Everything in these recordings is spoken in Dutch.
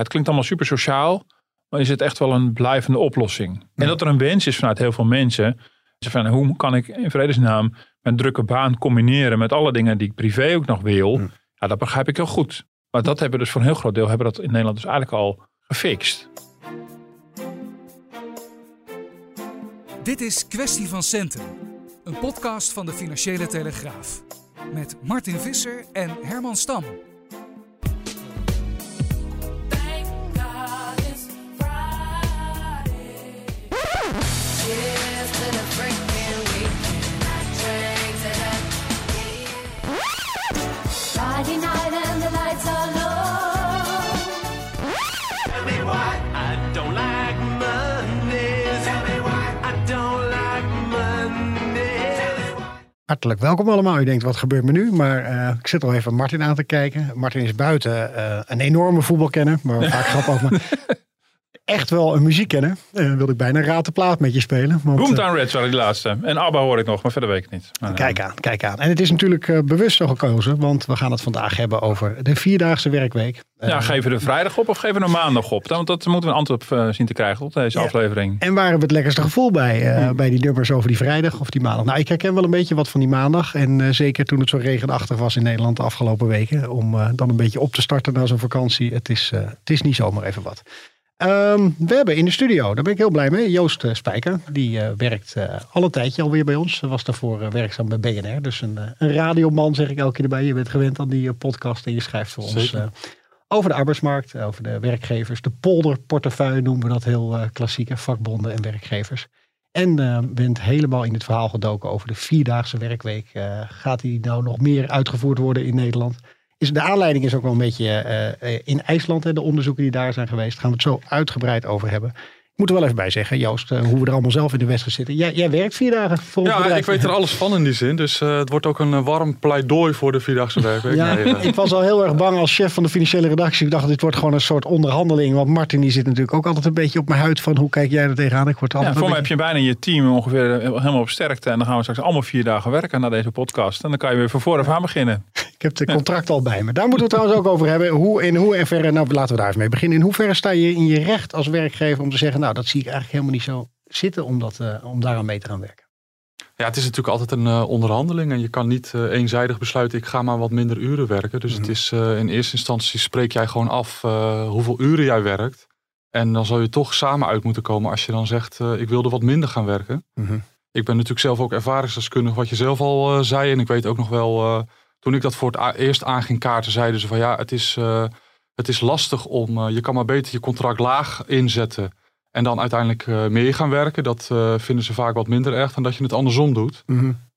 Het klinkt allemaal super sociaal, maar is het echt wel een blijvende oplossing? En dat er een wens is vanuit heel veel mensen. Van, hoe kan ik in vredesnaam mijn drukke baan combineren met alle dingen die ik privé ook nog wil? Ja, dat begrijp ik heel goed. Maar dat hebben we dus voor een heel groot deel hebben dat in Nederland dus eigenlijk al gefixt. Dit is Kwestie van Centen, een podcast van de Financiële Telegraaf. Met Martin Visser en Herman Stam. Hartelijk welkom allemaal. U denkt, wat gebeurt me nu? Maar eh, ik zit al even Martin aan te kijken. Martin is buiten eh, een enorme voetbalkenner, maar vaak grap over. Maar echt wel een muziekkenner. En wilde ik bijna raad de plaat met je spelen. Want, eh, Boomtown Reds waren die laatste. En ABBA hoor ik nog, maar verder weet ik het niet. Maar, Kijk aan, kijk aan. En het is natuurlijk eh, bewust zo gekozen, want we gaan het vandaag hebben over de vierdaagse werkweek. eh, ja, geven we de vrijdag op of geven we de maandag op? Want dat moeten we een antwoord op eh, zien te krijgen op deze Ja. aflevering. En waar hebben we het lekkerste gevoel bij, eh, bij die nummers over die vrijdag of die maandag? Nou, ik herken wel een beetje wat van die maandag. En eh, zeker toen het zo regenachtig was in Nederland de afgelopen weken. Om eh, dan een beetje op te starten na zo'n vakantie. Het is, eh, het is niet zomaar even wat. Ehm, we hebben in de studio, daar ben ik heel blij mee, Joost eh, Spijker. Die eh, werkt eh, al een tijdje alweer bij ons. Was daarvoor werkzaam bij BNR. Dus een, een radioman zeg ik elke keer erbij. Je bent gewend aan die podcast en je schrijft voor ons Zeker. over de arbeidsmarkt, over de werkgevers. De polderportefeuille noemen we dat heel klassieke, vakbonden en werkgevers. En bent helemaal in het verhaal gedoken over de vierdaagse werkweek. Gaat die nou nog meer uitgevoerd worden in Nederland? Is, de aanleiding is ook wel een beetje eh, eh, in IJsland, hè, de onderzoeken die daar zijn geweest. Daar gaan we het zo uitgebreid over hebben. Moet er wel even bij zeggen, Joost, eh, hoe we er allemaal zelf in de wedstrijd zitten. Jij, jij werkt vier dagen voor Ja, bedrijf. ik weet er alles van in die zin. Dus eh, het wordt ook een eh, warm pleidooi voor de Vierdaagse werkweek. Ja, Nee, ik was al heel erg bang als chef van de financiële redactie. Ik dacht, dit wordt gewoon een soort onderhandeling. Want Martin die zit natuurlijk ook altijd een beetje op mijn huid van hoe kijk jij er tegenaan? Ik word Ja, altijd voor mij heb je bijna je team ongeveer helemaal op sterkte. En dan gaan we straks allemaal vier dagen werken naar deze podcast. En dan kan je weer van vooraf aan beginnen. Ik heb de contract al bij me. Daar moeten we het trouwens ook over hebben. Hoe, in hoeverre, nou laten we daar eens mee beginnen. In hoeverre sta je in je recht als werkgever om te zeggen, nou dat zie ik eigenlijk helemaal niet zo zitten om, dat, eh, om daaraan mee te gaan werken. ja, het is natuurlijk altijd een eh, onderhandeling. En je kan niet eh, eenzijdig besluiten, ik ga maar wat minder uren werken. Dus het is eh, in eerste instantie spreek jij gewoon af hoeveel uren jij werkt. En dan zal je toch samen uit moeten komen als je dan zegt, ik wilde wat minder gaan werken. Ik ben natuurlijk zelf ook ervaringsdeskundig, wat je zelf al zei. En ik weet ook nog wel, toen ik dat voor het eerst aan ging kaarten, zeiden ze van ja, het is, het is lastig om, je kan maar beter je contract laag inzetten. En dan uiteindelijk eh, meer gaan werken. Dat eh, vinden ze vaak wat minder erg dan dat je het andersom doet.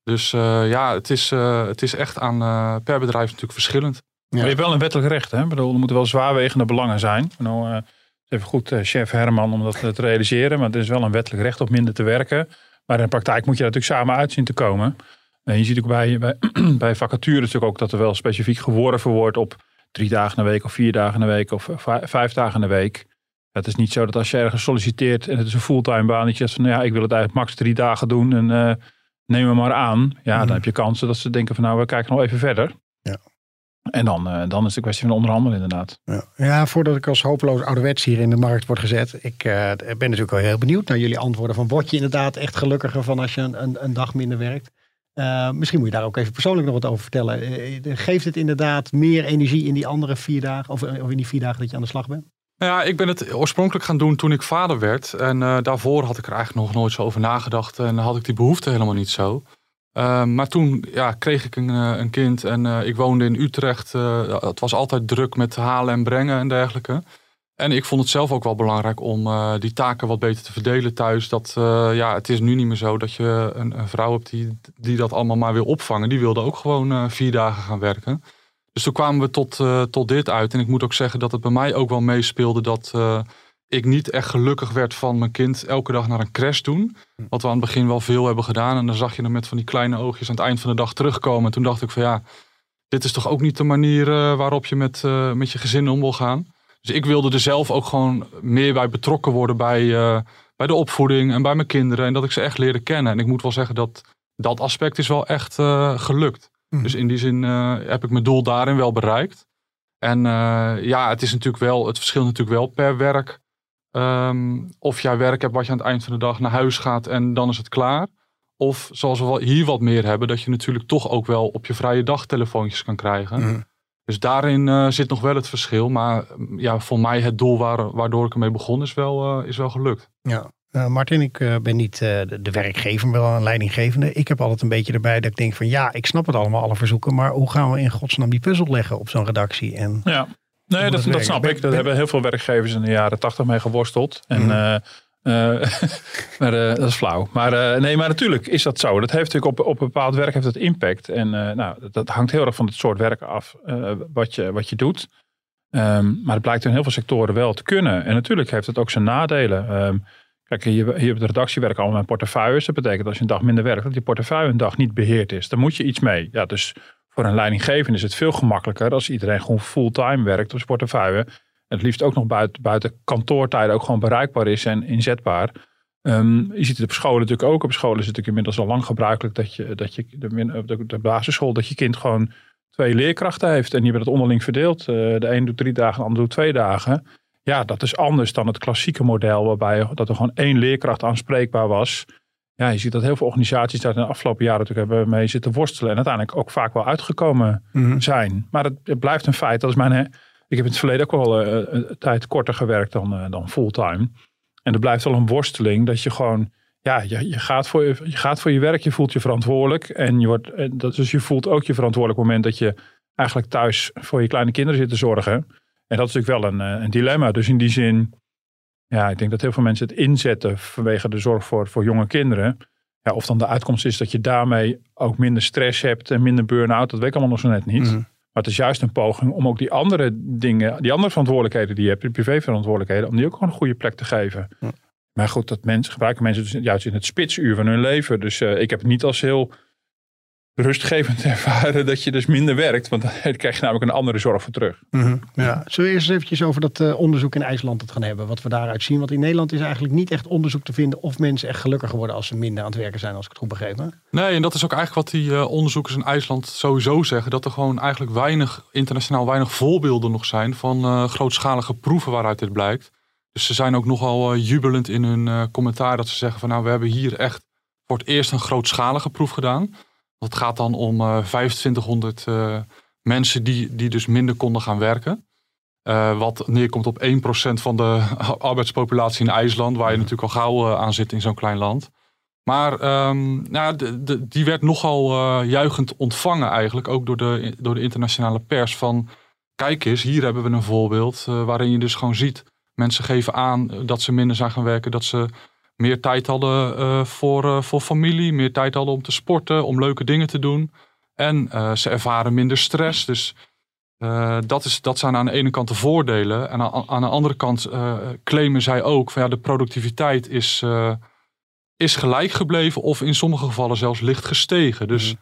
Dus eh, ja, het is, eh, het is echt aan per bedrijf natuurlijk verschillend. Maar je hebt wel een wettelijk recht. Hè? Ik bedoel, er moeten wel zwaarwegende belangen zijn. Nou, eh, is even goed, chef Herman, om dat te realiseren. Maar het is wel een wettelijk recht om minder te werken. Maar in de praktijk moet je daar natuurlijk samen uit zien te komen. En je ziet ook bij, bij, bij vacatures natuurlijk ook dat er wel specifiek geworven wordt op drie dagen in de week of vier dagen in de week of vijf, vijf dagen in de week. Het is niet zo dat als je ergens solliciteert en het is een fulltime baan, dat je zegt van nou ja, ik wil het eigenlijk max drie dagen doen en eh, neem me maar aan. Ja, dan heb je kansen dat ze denken van nou, we kijken nog even verder. Ja. En dan, eh, dan is het een kwestie van onderhandelen inderdaad. Ja. ja, voordat ik als hopeloos ouderwets hier in de markt word gezet. Ik eh, ben natuurlijk wel heel benieuwd naar jullie antwoorden. Van word je inderdaad echt gelukkiger van als je een, een, een dag minder werkt? Misschien moet je daar ook even persoonlijk nog wat over vertellen. Geeft het inderdaad meer energie in die andere vier dagen? Of, of in die vier dagen dat je aan de slag bent? Nou Ja, ik ben het oorspronkelijk gaan doen toen ik vader werd. En eh, daarvoor had ik er eigenlijk nog nooit zo over nagedacht. En had ik die behoefte helemaal niet zo. Uh, maar toen ja, kreeg ik een, uh, een kind en uh, ik woonde in Utrecht. Het was altijd druk met halen en brengen en dergelijke. En ik vond het zelf ook wel belangrijk om die taken wat beter te verdelen thuis. Dat, ja, het is nu niet meer zo dat je een, een vrouw hebt die, die dat allemaal maar wil opvangen. Die wilde ook gewoon vier dagen gaan werken. Dus toen kwamen we tot, eh, tot dit uit. En ik moet ook zeggen dat het bij mij ook wel meespeelde dat eh, ik niet echt gelukkig werd van mijn kind elke dag naar een crash doen. Wat we aan het begin wel veel hebben gedaan. En dan zag je hem met van die kleine oogjes aan het eind van de dag terugkomen. En toen dacht ik van ja, dit is toch ook niet de manier eh, waarop je met, met je gezin om wil gaan. Dus ik wilde er zelf ook gewoon meer bij betrokken worden bij, bij de opvoeding en bij mijn kinderen. En dat ik ze echt leerde kennen. En ik moet wel zeggen dat dat aspect is wel echt eh, gelukt. Dus in die zin eh, heb ik mijn doel daarin wel bereikt. En eh, ja, het is natuurlijk wel, het verschilt natuurlijk wel per werk. Ehm, of jij werk hebt wat je aan het eind van de dag naar huis gaat en dan is het klaar. Of zoals we hier wat meer hebben, dat je natuurlijk toch ook wel op je vrije dag telefoontjes kan krijgen. Mhm. Dus daarin eh, zit nog wel het verschil. Maar ja, voor mij het doel waar, waardoor ik ermee begon is wel, is wel gelukt. Ja. Nou, Martin, ik eh, ben niet eh, de, werkgever, maar wel een leidinggevende. Ik heb altijd een beetje erbij dat ik denk van ja, ik snap het allemaal, alle verzoeken. Maar hoe gaan we in godsnaam die puzzel leggen op zo'n redactie? En Ja, nee, dat, dat snap Ben- ik. Daar ben- hebben heel veel werkgevers in de jaren tachtig mee geworsteld. En, Mhm. maar dat is flauw. Maar nee, maar natuurlijk is dat zo. Dat heeft natuurlijk op, op bepaald werk heeft dat impact. En nou, dat, dat hangt heel erg van het soort werk af wat, je, wat je doet. Ehm, maar het blijkt in heel veel sectoren wel te kunnen. En natuurlijk heeft het ook zijn nadelen. Ehm, kijk, hier, hier op de redactie werken allemaal met portefeuilles. Dat betekent als je een dag minder werkt, dat die portefeuille een dag niet beheerd is. Dan moet je iets mee. Ja, dus voor een leidinggevende is het veel gemakkelijker als iedereen gewoon fulltime werkt op zijn portefeuille. En het liefst ook nog buiten, buiten kantoortijden ook gewoon bereikbaar is en inzetbaar. Ehm, je ziet het op scholen natuurlijk ook. Op scholen is het natuurlijk inmiddels al lang gebruikelijk dat je, dat je de, basisschool, dat je kind gewoon twee leerkrachten heeft. En die hebben dat onderling verdeeld. Eh, de een doet drie dagen, de ander doet twee dagen. Ja, dat is anders dan het klassieke model waarbij dat er gewoon één leerkracht aanspreekbaar was. Ja, je ziet dat heel veel organisaties daar in de afgelopen jaren natuurlijk hebben mee zitten worstelen. En uiteindelijk ook vaak wel uitgekomen zijn. Maar het, het blijft een feit. Dat is mijn, ik heb in het verleden ook wel eh, een tijd korter gewerkt dan, eh, dan fulltime. En er blijft wel een worsteling dat je gewoon, ja, je, je, gaat voor je, je gaat voor je werk, je voelt je verantwoordelijk. En je wordt, dat, dus je voelt ook je verantwoordelijk op het moment dat je eigenlijk thuis voor je kleine kinderen zit te zorgen. En dat is natuurlijk wel een, eh, een dilemma. Dus in die zin, ja, ik denk dat heel veel mensen het inzetten vanwege de zorg voor, voor jonge kinderen. Ja, of dan de uitkomst is dat je daarmee ook minder stress hebt en minder burn-out, dat weet ik allemaal nog zo net niet. Mhm. Maar het is juist een poging om ook die andere dingen, die andere verantwoordelijkheden die je hebt, die privéverantwoordelijkheden, om die ook gewoon een goede plek te geven. Maar goed, dat mensen gebruiken mensen dus juist in het spitsuur van hun leven. Dus eh, ik heb het niet als heel rustgevend ervaren dat je dus minder werkt. Want dan krijg je namelijk een andere zorg voor terug. Mhm. Ja. Zullen we eerst eens eventjes over dat eh, onderzoek in IJsland het gaan hebben? Wat we daaruit zien. Want in Nederland is eigenlijk niet echt onderzoek te vinden of mensen echt gelukkiger worden als ze minder aan het werken zijn, als ik het goed begreep. hè? Nee, en dat is ook eigenlijk wat die eh, onderzoekers in IJsland sowieso zeggen. Dat er gewoon eigenlijk weinig, internationaal weinig voorbeelden nog zijn van eh, grootschalige proeven waaruit dit blijkt. Dus ze zijn ook nogal eh, jubelend in hun eh, commentaar dat ze zeggen van nou we hebben hier echt voor het eerst een grootschalige proef gedaan. Dat gaat dan om eh 2500 eh, mensen die, die dus minder konden gaan werken. Eh, wat neerkomt op 1% van de arbeidspopulatie in IJsland, waar je natuurlijk al gauw eh, aan zit in zo'n klein land. Maar ehm, nou, de, de- die werd nogal eh, juichend ontvangen eigenlijk, ook door de, door de internationale pers. Van kijk eens, hier hebben we een voorbeeld eh, waarin je dus gewoon ziet. Mensen geven aan eh, dat ze minder zijn gaan werken, dat ze meer tijd hadden eh, voor, eh, voor familie, meer tijd hadden om te sporten, om leuke dingen te doen. En eh, ze ervaren minder stress. Dus dat, is, dat zijn aan de ene kant de voordelen. En aan, aan de andere kant claimen zij ook van ja, de productiviteit is, is gelijk gebleven of in sommige gevallen zelfs licht gestegen. Dus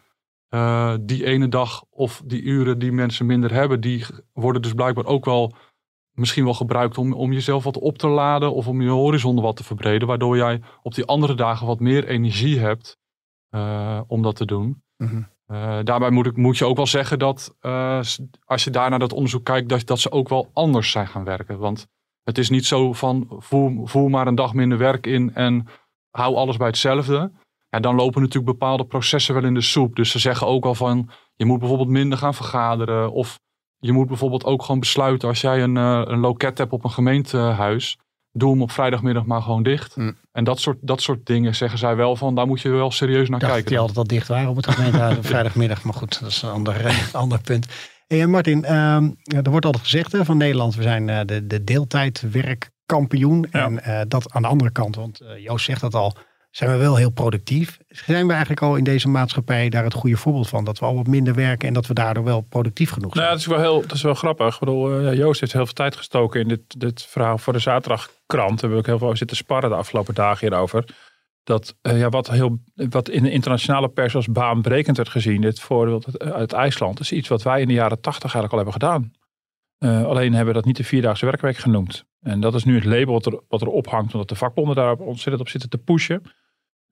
eh, die ene dag of die uren die mensen minder hebben, die worden dus blijkbaar ook wel misschien wel gebruikt om, om jezelf wat op te laden of om je horizon wat te verbreden. Waardoor jij op die andere dagen wat meer energie hebt eh, om dat te doen. Mhm. Eh, daarbij moet, ik, moet je ook wel zeggen dat eh, als je daar naar dat onderzoek kijkt, dat, dat ze ook wel anders zijn gaan werken. Want het is niet zo van voer, voer maar een dag minder werk in en hou alles bij hetzelfde. Ja, dan lopen natuurlijk bepaalde processen wel in de soep. Dus ze zeggen ook al van je moet bijvoorbeeld minder gaan vergaderen. Of je moet bijvoorbeeld ook gewoon besluiten als jij een, eh, een loket hebt op een gemeentehuis. Doe hem op vrijdagmiddag maar gewoon dicht. Mm. En dat soort, dat soort dingen zeggen zij wel van daar moet je wel serieus naar Ik dacht dat kijken. die altijd al dicht waren op het gemeentehuis op vrijdagmiddag. Maar goed, dat is een ander, eh, ander punt. Hey, en Martin, ehm, ja, er wordt altijd gezegd hè, van Nederland, we zijn eh, de, de deeltijdwerkkampioen. Ja. En eh, dat aan de andere kant, want eh, Joost zegt dat al, zijn we wel heel productief. Zijn we eigenlijk al in deze maatschappij daar het goede voorbeeld van? Dat we al wat minder werken en dat we daardoor wel productief genoeg Nou, zijn. ja, dat is wel heel, dat is wel grappig. Ik bedoel, eh, Joost heeft heel veel tijd gestoken in dit, dit verhaal voor de zaterdagkrant. Daar we ook heel veel zitten sparren de afgelopen dagen hierover. Dat eh, ja, wat, heel, wat in de internationale pers als baanbrekend werd gezien, dit voorbeeld uit- IJsland, is iets wat wij in de jaren tachtig eigenlijk al hebben gedaan. Eh, alleen hebben we dat niet de vierdaagse werkweek genoemd. En dat is nu het label wat er, wat er ophangt, omdat de vakbonden daar ontzettend op zitten te pushen.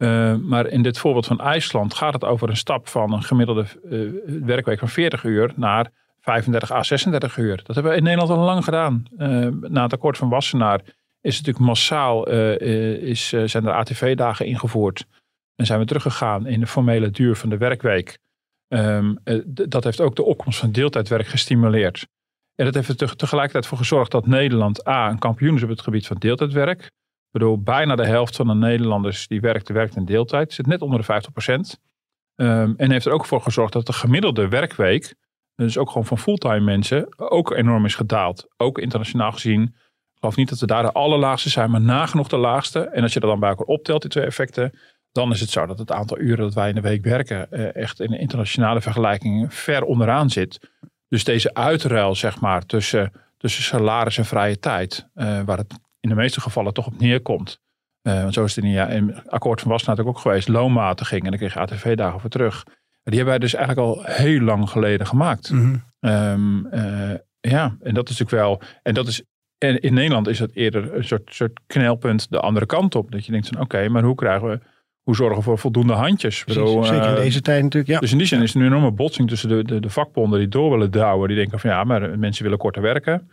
Eh, maar in dit voorbeeld van IJsland gaat het over een stap van een gemiddelde eh, werkweek van 40 uur naar 35 à 36 uur. Dat hebben we in Nederland al lang gedaan. Eh, na het akkoord van Wassenaar is het natuurlijk massaal is, zijn er ATV-dagen ingevoerd. En zijn we teruggegaan in de formele duur van de werkweek. Ehm, eh, dat heeft ook de opkomst van deeltijdwerk gestimuleerd. En dat heeft er te- tegelijkertijd voor gezorgd dat Nederland A, een kampioen is op het gebied van deeltijdwerk. Ik bedoel, bijna de helft van de Nederlanders die werkt, werkt in deeltijd. Zit net onder de 50% Ehm, en heeft er ook voor gezorgd dat de gemiddelde werkweek, dus ook gewoon van fulltime mensen, ook enorm is gedaald. Ook internationaal gezien. Ik geloof niet dat we daar de allerlaagste zijn, maar nagenoeg de laagste. En als je dat dan bij elkaar optelt, die twee effecten, dan is het zo dat het aantal uren dat wij in de week werken eh, echt in internationale vergelijking ver onderaan zit. Dus deze uitruil, zeg maar, tussen, tussen salaris en vrije tijd, eh, waar het in de meeste gevallen toch op neerkomt. Eh, want zo is het in, ja, in het akkoord van Wassenaar ook geweest, loonmatiging en dan kreeg je ATV-dagen voor terug. Die hebben wij dus eigenlijk al heel lang geleden gemaakt. Mhm. Ehm, eh, ja, en dat is natuurlijk wel. En dat is. En in Nederland is dat eerder een soort, soort knelpunt de andere kant op. Dat je denkt van oké, maar hoe krijgen we. Hoe zorgen we voor voldoende handjes? Precies, bedoel, Zeker in eh, deze tijd natuurlijk. Ja. Dus in die zin is er nu een enorme botsing tussen de, de, de vakbonden die door willen douwen. Die denken van ja, maar mensen willen korter werken.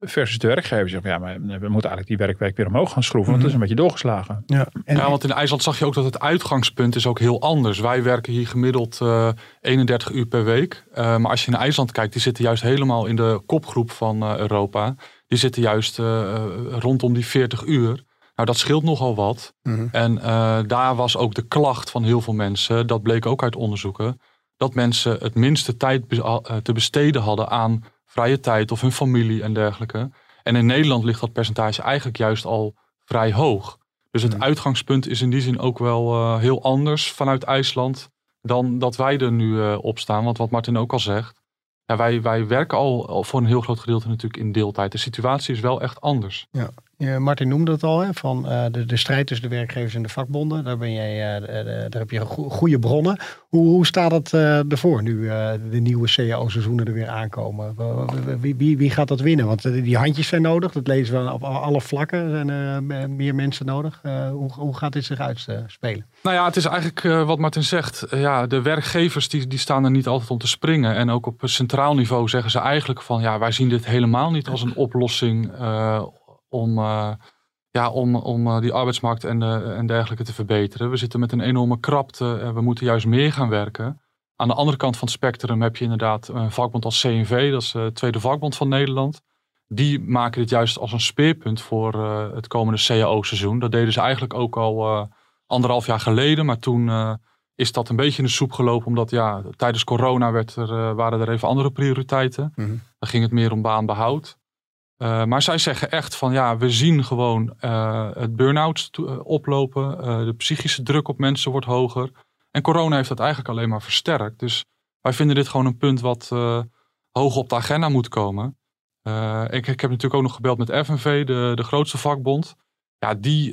Versus de werkgevers zeggen van ja, maar we moeten eigenlijk die werkweek weer omhoog gaan schroeven. Want het is een beetje doorgeslagen. ja. En, Ja, want in IJsland zag je ook dat het uitgangspunt is ook heel anders. Wij werken hier gemiddeld eh 31 uur per week. Eh, maar als je naar IJsland kijkt, die zitten juist helemaal in de kopgroep van eh, Europa. Die zitten juist eh, eh, rondom die 40 uur. Nou, dat scheelt nogal wat. Mhm. En eh, daar was ook de klacht van heel veel mensen, dat bleek ook uit onderzoeken, dat mensen het minste tijd eh, te besteden hadden aan vrije tijd of hun familie en dergelijke. En in Nederland ligt dat percentage eigenlijk juist al vrij hoog. Dus het uitgangspunt is in die zin ook wel eh, heel anders vanuit IJsland dan dat wij er nu eh, op staan. Want wat Martin ook al zegt, ja, wij, wij werken al, al voor een heel groot gedeelte natuurlijk in deeltijd. De situatie is wel echt anders. Ja, Martin noemde het al, hè, van eh, de, de strijd tussen de werkgevers en de vakbonden. Daar, ben jij, eh, daar heb je go- goede bronnen. Hoe, hoe staat het ervoor nu de nieuwe CAO-seizoenen er weer aankomen? Wie, wie, wie gaat dat winnen? Want die handjes zijn nodig. Dat lezen we op alle vlakken. Er zijn meer mensen nodig. Hoe, hoe gaat dit zich uitspelen? Nou ja, het is eigenlijk wat Martin zegt. Ja, de werkgevers die, die staan er niet altijd om te springen. En ook op centraal niveau zeggen ze eigenlijk van... ja, wij zien dit helemaal niet als een oplossing om, eh, ja, om, om eh, die arbeidsmarkt en, eh, en dergelijke te verbeteren. We zitten met een enorme krapte en we moeten juist meer gaan werken. Aan de andere kant van het spectrum heb je inderdaad een vakbond als CNV. Dat is de tweede vakbond van Nederland. Die maken dit juist als een speerpunt voor eh, het komende CAO-seizoen. Dat deden ze eigenlijk ook al... eh, anderhalf jaar geleden. Maar toen eh, is dat een beetje in de soep gelopen. Omdat ja, tijdens corona werd er, eh, waren er even andere prioriteiten. Mhm. Dan ging het meer om baanbehoud. Eh, maar zij zeggen echt van ja, we zien gewoon eh, het burn-out eh, oplopen. De psychische druk op mensen wordt hoger. En corona heeft dat eigenlijk alleen maar versterkt. Dus wij vinden dit gewoon een punt wat hoog op de agenda moet komen. Ik, ik heb natuurlijk ook nog gebeld met FNV, de, de grootste vakbond. Ja, die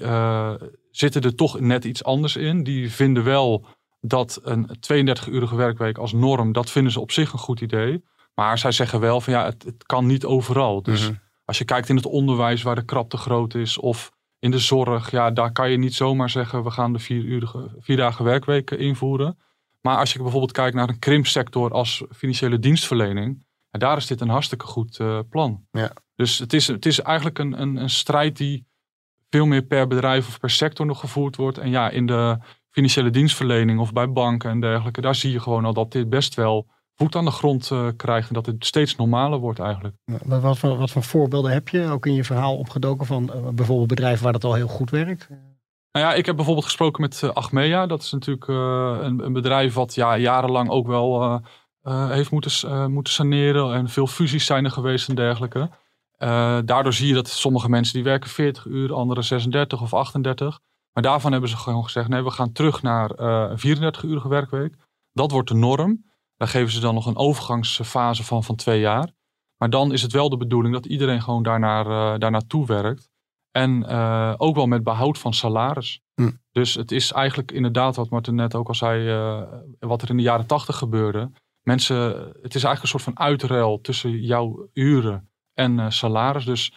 zitten er toch net iets anders in. Die vinden wel dat een 32-urige werkweek als norm, dat vinden ze op zich een goed idee. Maar zij zeggen wel van ja, het, het kan niet overal. Dus als je kijkt in het onderwijs waar de krapte groot is, of in de zorg, ja, daar kan je niet zomaar zeggen we gaan de vier, urige, vier dagen werkweek invoeren. Maar als je bijvoorbeeld kijkt naar een krimpsector als financiële dienstverlening, daar is dit een hartstikke goed eh, plan. Ja. Dus het is, het is eigenlijk een, een, een strijd die veel meer per bedrijf of per sector nog gevoerd wordt. En ja, in de financiële dienstverlening of bij banken en dergelijke, daar zie je gewoon al dat dit best wel voet aan de grond eh, krijgt en dat het steeds normaler wordt eigenlijk. Wat, wat, voor, wat voor voorbeelden heb je ook in je verhaal opgedoken van eh, bijvoorbeeld bedrijven waar dat al heel goed werkt? Nou ja, ik heb bijvoorbeeld gesproken met eh, Achmea. Dat is natuurlijk een, een bedrijf wat ja, jarenlang ook wel heeft moeten, moeten saneren. En veel fusies zijn er geweest en dergelijke. Daardoor zie je dat sommige mensen die werken 40 uur, anderen 36 of 38. Maar daarvan hebben ze gewoon gezegd, nee, we gaan terug naar eh, een 34-urige werkweek. Dat wordt de norm. Daar geven ze dan nog een overgangsfase van, van twee jaar. Maar dan is het wel de bedoeling dat iedereen gewoon daarnaar, eh daar naartoe werkt. En eh, ook wel met behoud van salaris. Hm. Dus het is eigenlijk inderdaad wat Martin net ook al zei, eh, wat er in de jaren tachtig gebeurde. Mensen, het is eigenlijk een soort van uitruil tussen jouw uren en eh, salaris. Dus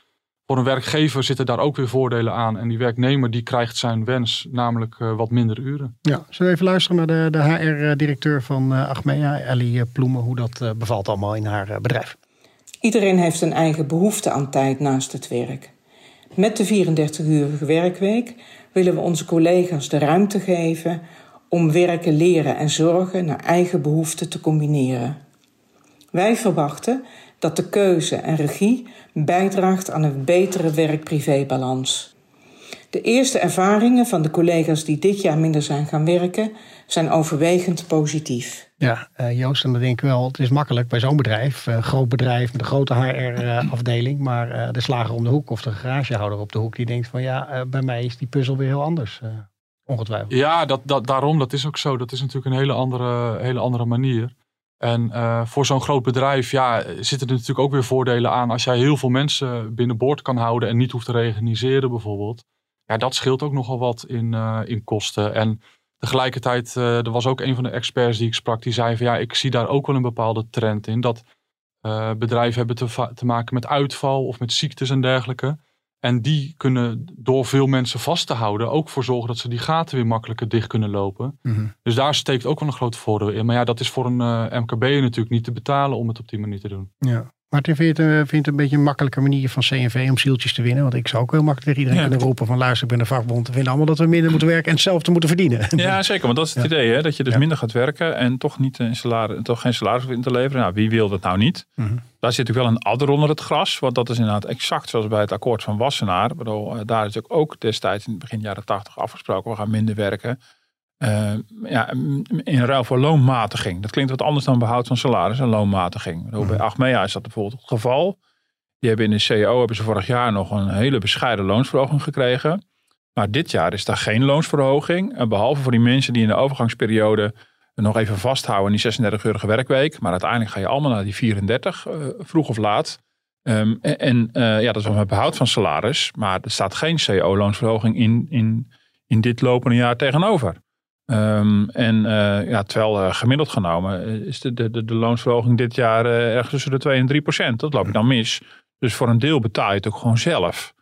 voor een werkgever zitten daar ook weer voordelen aan. En die werknemer die krijgt zijn wens, namelijk eh, wat minder uren. Ja, zullen we even luisteren naar de, de HR-directeur van eh, Achmea, Ellie eh, Ploemen, hoe dat bevalt allemaal in haar eh, bedrijf. Iedereen heeft een eigen behoefte aan tijd naast het werk. Met de 34-urige werkweek willen we onze collega's de ruimte geven om werken, leren en zorgen naar eigen behoeften te combineren. Wij verwachten dat de keuze en regie bijdraagt aan een betere werk-privé-balans. De eerste ervaringen van de collega's die dit jaar minder zijn gaan werken zijn overwegend positief. Ja, eh, Joost, en dan denk ik wel, het is makkelijk bij zo'n bedrijf, eh, groot bedrijf met een grote HR-afdeling, maar eh, de slager om de hoek of de garagehouder op de hoek, die denkt van ja, bij mij is die puzzel weer heel anders. eh, ongetwijfeld. Ja, dat, dat, daarom, dat is ook zo. Dat is natuurlijk een hele andere, hele andere manier. En eh, voor zo'n groot bedrijf ja, zitten er natuurlijk ook weer voordelen aan. Als jij heel veel mensen binnenboord kan houden en niet hoeft te reorganiseren bijvoorbeeld. Ja, dat scheelt ook nogal wat in, eh, in kosten. En tegelijkertijd, eh, er was ook een van de experts die ik sprak, die zei van ja, ik zie daar ook wel een bepaalde trend in. Dat bedrijven hebben te, te maken met uitval of met ziektes en dergelijke. En die kunnen door veel mensen vast te houden ook voor zorgen dat ze die gaten weer makkelijker dicht kunnen lopen. Mhm. Dus daar steekt ook wel een groot voordeel in. Maar ja, dat is voor een eh MKB natuurlijk niet te betalen om het op die manier te doen. Ja. Martin, vind je het, vind je het een beetje een makkelijke manier van CNV om zieltjes te winnen? Want ik zou ook heel makkelijk tegen iedereen Ja. kunnen roepen van luister, ik ben een vakbond. We vinden allemaal dat we minder moeten werken en hetzelfde moeten verdienen. Ja, zeker. Want dat is het Ja. idee. Hè? Dat je dus Ja. minder gaat werken en toch, niet een salaris, toch geen salaris in te leveren. Nou, wie wil dat nou niet? Mhm. Daar zit natuurlijk wel een adder onder het gras. Want dat is inderdaad exact zoals bij het akkoord van Wassenaar. Ik bedoel, eh, daar is ook, ook destijds in het begin jaren tachtig afgesproken. We gaan minder werken. Eh, ja, in ruil voor loonmatiging. Dat klinkt wat anders dan behoud van salaris en loonmatiging. Bij Achmea is dat bijvoorbeeld het geval. Die hebben in de CEO hebben ze vorig jaar nog een hele bescheiden loonsverhoging gekregen. Maar dit jaar is daar geen loonsverhoging. En behalve voor die mensen die in de overgangsperiode nog even vasthouden in die 36-urige werkweek. Maar uiteindelijk ga je allemaal naar die 34, eh, vroeg of laat. Ehm, en eh, ja, dat is wel met behoud van salaris. Maar er staat geen CO-loonsverhoging in, in, in dit lopende jaar tegenover. Ehm, en eh, ja, terwijl eh, gemiddeld genomen eh, is de, de, de, loonsverhoging dit jaar ergens tussen de 2 en 3 procent. Dat loop je dan mis. Dus voor een deel betaal je het ook gewoon zelf.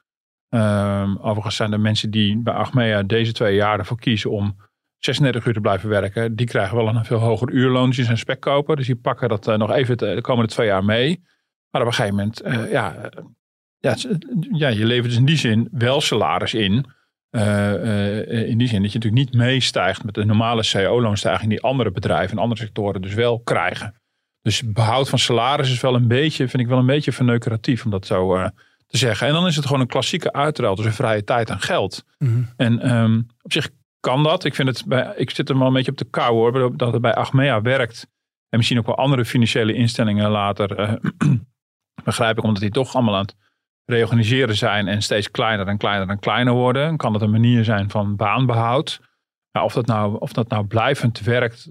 Ehm, overigens zijn er mensen die bij Achmea deze twee jaar ervoor kiezen om 36 uur te blijven werken. Die krijgen wel een veel hoger uurloon. Die zijn spekkoper. Dus die pakken dat nog even de, de komende twee jaar mee. Maar op een gegeven moment, ja, ja, ja, je levert dus in die zin wel salaris in. Eh, eh, in die zin dat je natuurlijk niet meestijgt met de normale CO-loonstijging die andere bedrijven en andere sectoren dus wel krijgen. Dus behoud van salaris is wel een beetje, vind ik wel een beetje verneukeratief om dat zo eh, te zeggen. En dan is het gewoon een klassieke uitruil tussen vrije tijd en geld. Mhm. En ehm, op zich kan dat. Ik, vind het bij, ik zit er wel een beetje op de kou hoor, dat het bij Achmea werkt. En misschien ook wel andere financiële instellingen later. eh, begrijp ik, omdat die toch allemaal aan het reorganiseren zijn en steeds kleiner en kleiner en kleiner worden. Kan het een manier zijn van baanbehoud. Maar of dat nou, of dat nou blijvend werkt,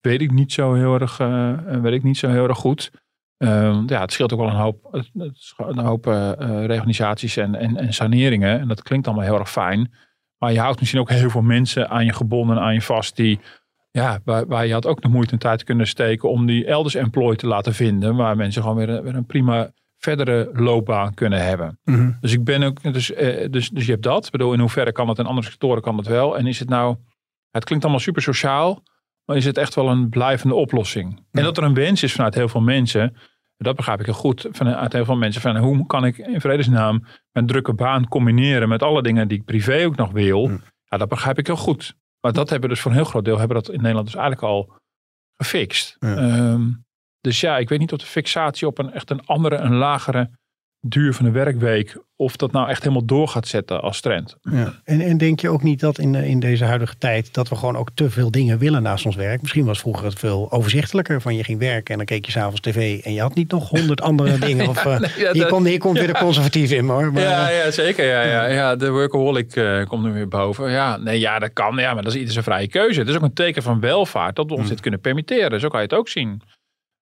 weet ik niet zo heel erg, eh, weet ik niet zo heel erg goed. Ehm, ja, het scheelt ook wel een hoop, een hoop eh, eh, reorganisaties en, en, en saneringen. En dat klinkt allemaal heel erg fijn. Maar je houdt misschien ook heel veel mensen aan je gebonden, aan je vast, die, ja, waar, waar je had ook de moeite en tijd kunnen steken om die elders employ te laten vinden. Waar mensen gewoon weer, weer een prima verdere loopbaan kunnen hebben. Mhm. Dus ik ben ook, dus, eh, dus, dus je hebt dat. Ik bedoel, in hoeverre kan dat in andere sectoren kan dat wel. En is het nou, het klinkt allemaal super sociaal, maar is het echt wel een blijvende oplossing? En dat er een wens is vanuit heel veel mensen, dat begrijp ik heel goed, vanuit heel veel mensen, van hoe kan ik in vredesnaam mijn drukke baan combineren met alle dingen die ik privé ook nog wil? Ja, dat begrijp ik heel goed. Maar dat hebben we dus voor een heel groot deel, hebben dat in Nederland dus eigenlijk al gefixt. Ja. Ehm, dus ja, ik weet niet of de fixatie op een echt een andere, een lagere duur van de werkweek, of dat nou echt helemaal door gaat zetten als trend. Ja. En, en denk je ook niet dat in, in deze huidige tijd dat we gewoon ook te veel dingen willen naast ons werk? Misschien was vroeger het veel overzichtelijker. Van je ging werken en dan keek je s'avonds tv en je had niet nog honderd andere dingen. Of, uh, ja, hier, dat- komt, hier komt weer de conservatief in hoor. Maar, ja, eh, ja, zeker. Ja, ja, ja. De workaholic eh, komt er weer boven. Ja, nee, ja, dat kan. Ja, maar dat is ieder zijn vrije keuze. Het is ook een teken van welvaart dat we ons dit kunnen permitteren. Zo kan je het ook zien.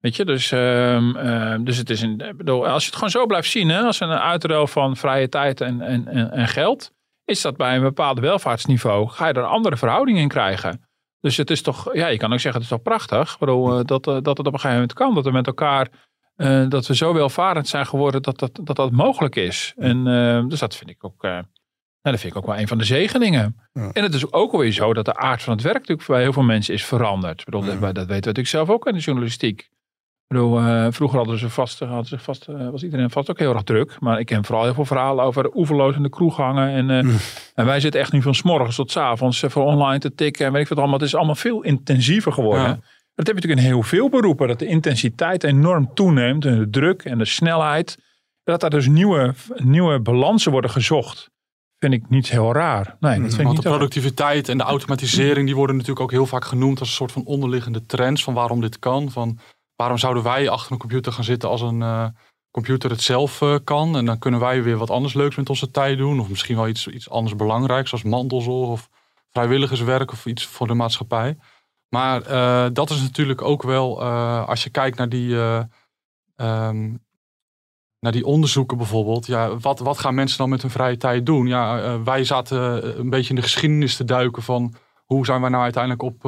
Weet je, dus, ehm, ehm, dus het is een, bedoel, als je het gewoon zo blijft zien, hè, als een uitruil van vrije tijd en, en, en, en geld, is dat bij een bepaald welvaartsniveau, ga je er andere verhouding in krijgen. Dus het is toch, ja, je kan ook zeggen, het is toch prachtig. Ik bedoel, eh, dat, eh, dat het op een gegeven moment kan. Dat we met elkaar, eh, dat we zo welvarend zijn geworden dat dat, dat, dat mogelijk is. En dus dat vind ik ook, nou, dat vind ik ook wel een van de zegeningen. Ja. En het is ook alweer zo dat de aard van het werk natuurlijk bij heel veel mensen is veranderd. Ik bedoel, dat, dat weten we natuurlijk zelf ook in de journalistiek. Ik bedoel, eh, vroeger hadden ze vast, hadden ze vast eh, was iedereen vast ook heel erg druk. Maar ik ken vooral heel veel verhalen over oeverloos in de kroeg hangen. En, eh, en wij zitten echt nu van s morgens tot s avonds eh, voor online te tikken. En weet ik wat allemaal. Het is allemaal veel intensiever geworden. Ja. Dat heb je natuurlijk in heel veel beroepen. Dat de intensiteit enorm toeneemt. En de druk en de snelheid. Dat daar dus nieuwe, nieuwe balansen worden gezocht. Vind ik niet heel raar. Nee, dat vind ik Want niet de productiviteit en de automatisering die worden natuurlijk ook heel vaak genoemd als een soort van onderliggende trends van waarom dit kan. Van waarom zouden wij achter een computer gaan zitten als een eh, computer het zelf eh, kan. En dan kunnen wij weer wat anders leuks met onze tijd doen. Of misschien wel iets, iets anders belangrijks zoals mantelzorg of vrijwilligerswerk of iets voor de maatschappij. Maar eh, dat is natuurlijk ook wel, als je kijkt naar die, eh, ehm, naar die onderzoeken bijvoorbeeld. Ja, wat, wat gaan mensen dan met hun vrije tijd doen? Ja, wij zaten een beetje in de geschiedenis te duiken van hoe zijn wij nou uiteindelijk op,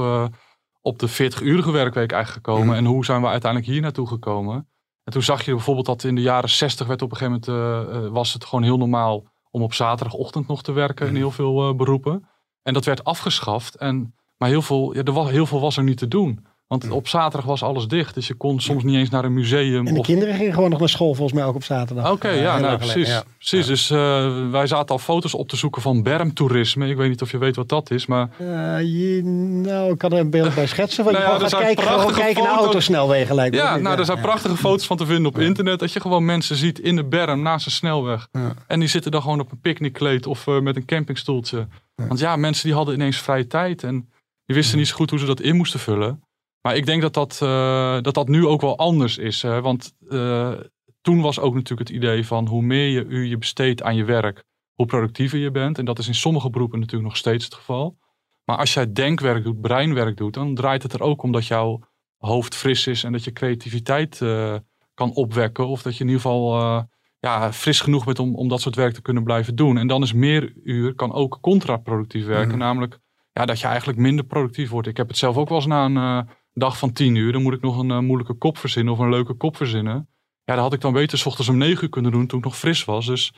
op de 40-urige werkweek eigenlijk gekomen? En hoe zijn we uiteindelijk hier naartoe gekomen? En toen zag je bijvoorbeeld dat in de jaren 60 werd op een gegeven moment, eh, eh, was het gewoon heel normaal om op zaterdagochtend nog te werken in heel veel eh, beroepen. En dat werd afgeschaft. En, maar heel veel, ja, er was, heel veel was er niet te doen. Want op zaterdag was alles dicht. Dus je kon soms niet eens naar een museum. en de of, kinderen gingen gewoon nog naar school volgens mij ook op zaterdag. Oké, Eh, ja, nou, precies. ja. precies. Dus eh, wij zaten al foto's op te zoeken van bermtoerisme. Ik weet niet of je weet wat dat is, maar Eh, je, nou, ik kan er een beeld bij schetsen. Van Nou je ja, er zijn kijken, prachtige kijken naar foto's. autosnelwegen lijkt me. ja, nou, er zijn prachtige foto's van te vinden op internet. Dat je gewoon mensen ziet in de berm naast een snelweg. En die zitten dan gewoon op een picknickkleed of met een campingstoeltje. Want ja, mensen die hadden ineens vrije tijd en die wisten niet zo goed hoe ze dat in moesten vullen. Maar ik denk dat dat, eh, dat, dat nu ook wel anders is. Hè? Want eh, toen was ook natuurlijk het idee van hoe meer je uur je besteedt aan je werk, hoe productiever je bent. En dat is in sommige beroepen natuurlijk nog steeds het geval. Maar als jij denkwerk doet, breinwerk doet, dan draait het er ook om dat jouw hoofd fris is en dat je creativiteit eh, kan opwekken. Of dat je in ieder geval ja, fris genoeg bent om, om dat soort werk te kunnen blijven doen. En dan is meer uur kan ook contraproductief werken. Namelijk ja, dat je eigenlijk minder productief wordt. Ik heb het zelf ook wel eens na een dag van tien uur. Dan moet ik nog een eh, moeilijke kop verzinnen of een leuke kop verzinnen. Ja, dat had ik dan beter 's ochtends om negen uur kunnen doen toen ik nog fris was. Dus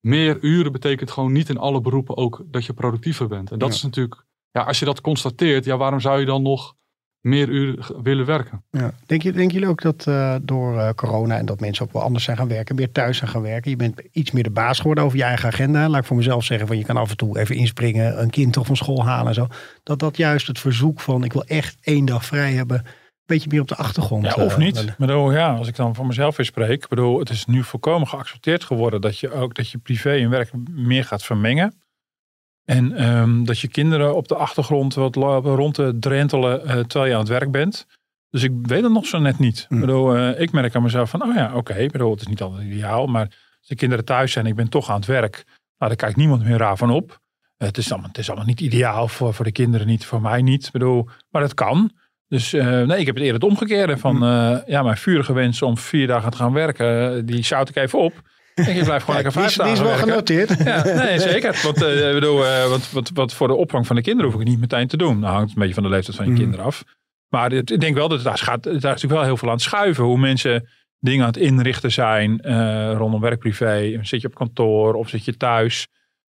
meer uren betekent gewoon niet in alle beroepen ook dat je productiever bent. En dat Ja. is natuurlijk, ja, als je dat constateert, ja, waarom zou je dan nog meer uren willen werken? Ja. Denk je, denken jullie ook dat eh, door eh, corona en dat mensen ook wel anders zijn gaan werken, meer thuis zijn gaan werken, je bent iets meer de baas geworden over je eigen agenda. Laat ik voor mezelf zeggen van je kan af en toe even inspringen, een kind toch van school halen en zo. Dat dat juist het verzoek van ik wil echt één dag vrij hebben, een beetje meer op de achtergrond. Ja, of eh, niet. wel- Ik bedoel, ja, als ik dan voor mezelf weer spreek. Bedoel, het is nu volkomen geaccepteerd geworden dat je ook dat je privé en werk meer gaat vermengen. En ehm, dat je kinderen op de achtergrond wat rond te drentelen eh, terwijl je aan het werk bent. Dus ik weet het nog zo net niet. Hm. Ik, bedoel, eh, ik merk aan mezelf van, oh ja, oké. Bedoel, het is niet altijd ideaal. Maar als de kinderen thuis zijn en ik ben toch aan het werk. Nou, daar kijkt niemand meer raar van op. Het, is allemaal, het is allemaal niet ideaal voor, voor de kinderen niet, voor mij niet. Ik bedoel, maar het kan. Dus eh, nee, ik heb het eerder het omgekeerde. Van eh, ja, mijn vurige wens om vier dagen te gaan werken, die zout ik even op. En je blijft gewoon lekker die, vijf is, die is dagen wel werken. genoteerd. Ja, nee, zeker. Want, eh, bedoel, eh, want, wat, wat voor de opvang van de kinderen hoef ik niet meteen te doen. Nou, hangt een beetje van de leeftijd van je Mhm. kinderen af. Maar ik denk wel dat het, daar, gaat, daar is natuurlijk wel heel veel aan het schuiven. Hoe mensen dingen aan het inrichten zijn eh, rondom werk privé. Zit je op kantoor of zit je thuis?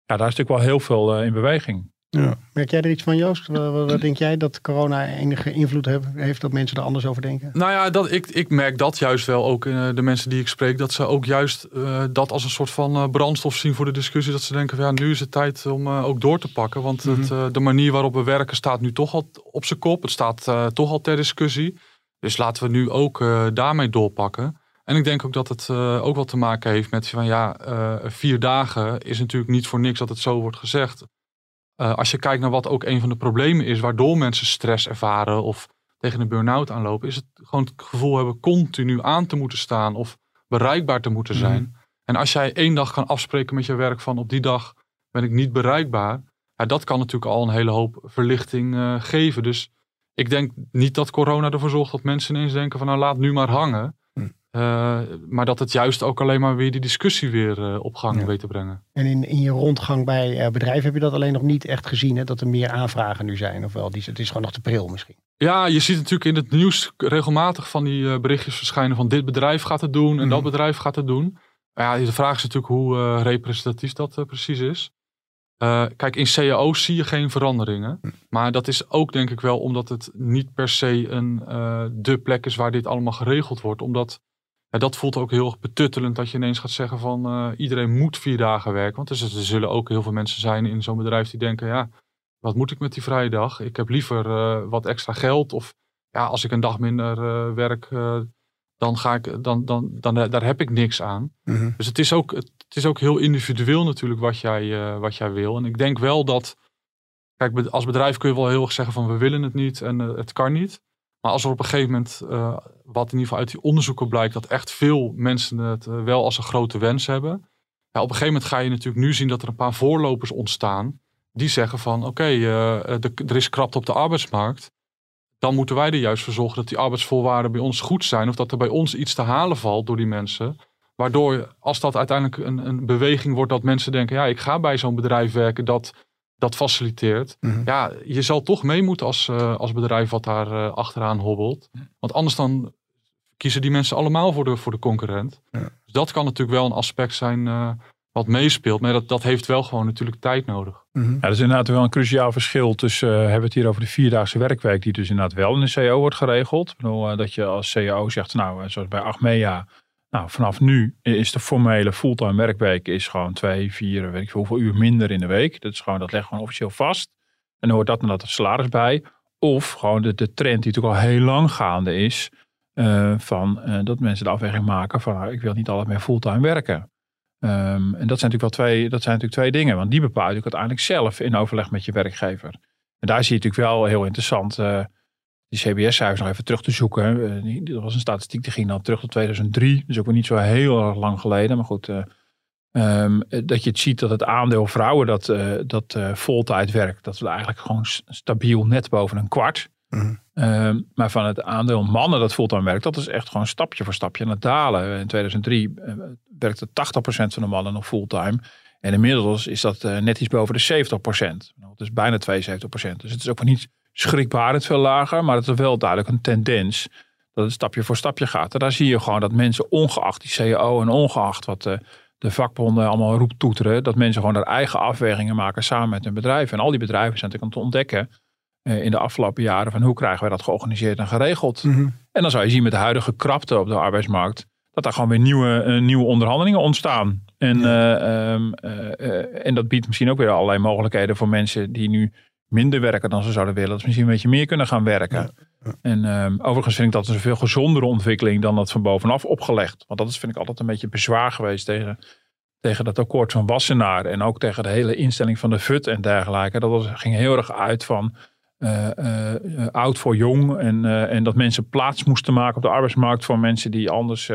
Ja, daar is natuurlijk wel heel veel in beweging. Ja. Merk jij er iets van Joost? Wat, denk jij dat corona enige invloed heeft, heeft dat mensen er anders over denken? Nou ja, dat, ik, ik merk dat juist wel ook in eh, de mensen die ik spreek. Dat ze ook juist eh, dat als een soort van eh, brandstof zien voor de discussie. Dat ze denken van ja, nu is het tijd om eh, ook door te pakken. Want het, eh, de manier waarop we werken staat nu toch al op zijn kop. Het staat eh, toch al ter discussie. Dus laten we nu ook eh, daarmee doorpakken. En ik denk ook dat het eh, ook wat te maken heeft met van ja, eh, vier dagen is natuurlijk niet voor niks dat het zo wordt gezegd. Eh, als je kijkt naar wat ook een van de problemen is waardoor mensen stress ervaren of tegen een burn-out aanlopen, is het gewoon het gevoel hebben continu aan te moeten staan of bereikbaar te moeten zijn. En als jij één dag kan afspreken met je werk van op die dag ben ik niet bereikbaar, ja, dat kan natuurlijk al een hele hoop verlichting eh, geven. Dus ik denk niet dat corona ervoor zorgt dat mensen ineens denken van nou laat nu maar hangen. Eh, maar dat het juist ook alleen maar weer die discussie weer eh, op gang Ja. weet te brengen. En in, in je rondgang bij eh, bedrijven heb je dat alleen nog niet echt gezien, hè? dat er meer aanvragen nu zijn. Ofwel, die, het is gewoon nog te pril misschien. Ja, je ziet natuurlijk in het nieuws regelmatig van die berichtjes verschijnen van dit bedrijf gaat het doen en dat Mhm. bedrijf gaat het doen. Maar ja, de vraag is natuurlijk hoe representatief dat precies is. Kijk, in cao's zie je geen veranderingen. Maar dat is ook denk ik wel omdat het niet per se een de plek is waar dit allemaal geregeld wordt. Omdat ja, dat voelt ook heel erg betuttelend dat je ineens gaat zeggen van eh, iedereen moet vier dagen werken. Want er, er zullen ook heel veel mensen zijn in zo'n bedrijf die denken, ja, wat moet ik met die vrije dag? Ik heb liever eh, wat extra geld. Of ja, als ik een dag minder eh, werk, dan ga ik, dan, dan, dan, daar heb ik niks aan. Dus het is ook, het is ook heel individueel natuurlijk wat jij, wat jij wil. En ik denk wel dat, kijk, als bedrijf kun je wel heel erg zeggen van we willen het niet en het kan niet. Maar als er op een gegeven moment, eh, wat in ieder geval uit die onderzoeken blijkt, dat echt veel mensen het eh, wel als een grote wens hebben. Ja, op een gegeven moment ga je natuurlijk nu zien dat er een paar voorlopers ontstaan. Die zeggen van oké, eh, er is krapte op de arbeidsmarkt. Dan moeten wij er juist voor zorgen dat die arbeidsvoorwaarden bij ons goed zijn. Of dat er bij ons iets te halen valt door die mensen. Waardoor, als dat uiteindelijk een, een beweging wordt dat mensen denken: ja, ik ga bij zo'n bedrijf werken dat dat faciliteert. Mhm. Ja, je zal toch mee moeten als, eh, als bedrijf wat daar eh, achteraan hobbelt. Want anders dan kiezen die mensen allemaal voor de, voor de concurrent. Ja. Dus dat kan natuurlijk wel een aspect zijn eh, wat meespeelt. Maar dat, dat heeft wel gewoon natuurlijk tijd nodig. Mhm. Ja, dat is inderdaad wel een cruciaal verschil tussen, hebben we het hier over de vierdaagse werkweek, die dus inderdaad wel in de CO wordt geregeld. Ik bedoel, eh, dat je als CO zegt, nou, eh, zoals bij Achmea, nou, vanaf nu is de formele fulltime werkweek is gewoon twee, vier, weet ik veel hoeveel uur minder in de week. Dat is gewoon, dat legt gewoon officieel vast. En dan hoort dat inderdaad het salaris bij. Of gewoon de, de trend die natuurlijk al heel lang gaande is, eh, van eh, dat mensen de afweging maken van, nou, ik wil niet altijd meer fulltime werken. Ehm, en dat zijn natuurlijk wel twee, dat zijn natuurlijk twee dingen. Want die bepaal je uiteindelijk zelf in overleg met je werkgever. En daar zie je natuurlijk wel heel interessant. eh, die CBS-cijfers nog even terug te zoeken. Eh, die- dat was een statistiek die ging dan terug tot 2003. Dus ook weer niet zo heel erg lang geleden. Maar goed, eh, ehm, eh, dat je het ziet dat het aandeel vrouwen dat, eh dat voltijd werkt. Dat we eigenlijk gewoon stabiel net boven een kwart. Mhm. Ehm, maar van het aandeel mannen dat fulltime werkt, dat is echt gewoon stapje voor stapje aan het dalen. In 2003 eh, werkte 80% van de mannen nog fulltime. En inmiddels is dat net iets boven de 70%. Nou, Dat is bijna 72%. Dus het is ook niet schrikbarend veel lager. Maar het is wel duidelijk een tendens dat het stapje voor stapje gaat. En daar zie je gewoon dat mensen ongeacht die CAO en ongeacht wat de, de vakbonden allemaal roept toeteren. Dat mensen gewoon hun eigen afwegingen maken samen met hun bedrijf. En al die bedrijven zijn natuurlijk aan het ontdekken eh, in de afgelopen jaren van hoe krijgen wij dat georganiseerd en geregeld. Mhm. En dan zou je zien met de huidige krapte op de arbeidsmarkt, dat daar gewoon weer nieuwe, eh, nieuwe onderhandelingen ontstaan. En, eh, ehm, eh, eh, en dat biedt misschien ook weer allerlei mogelijkheden voor mensen die nu minder werken dan ze zouden willen. Dat ze misschien een beetje meer kunnen gaan werken. En ehm, overigens vind ik dat een veel gezondere ontwikkeling dan dat van bovenaf opgelegd. Want dat is, vind ik altijd een beetje bezwaar geweest tegen, tegen dat akkoord van Wassenaar. En ook tegen de hele instelling van de FUT en dergelijke. Dat was, ging heel erg uit van eh, eh, oud voor jong. En, eh, en dat mensen plaats moesten maken op de arbeidsmarkt voor mensen die anders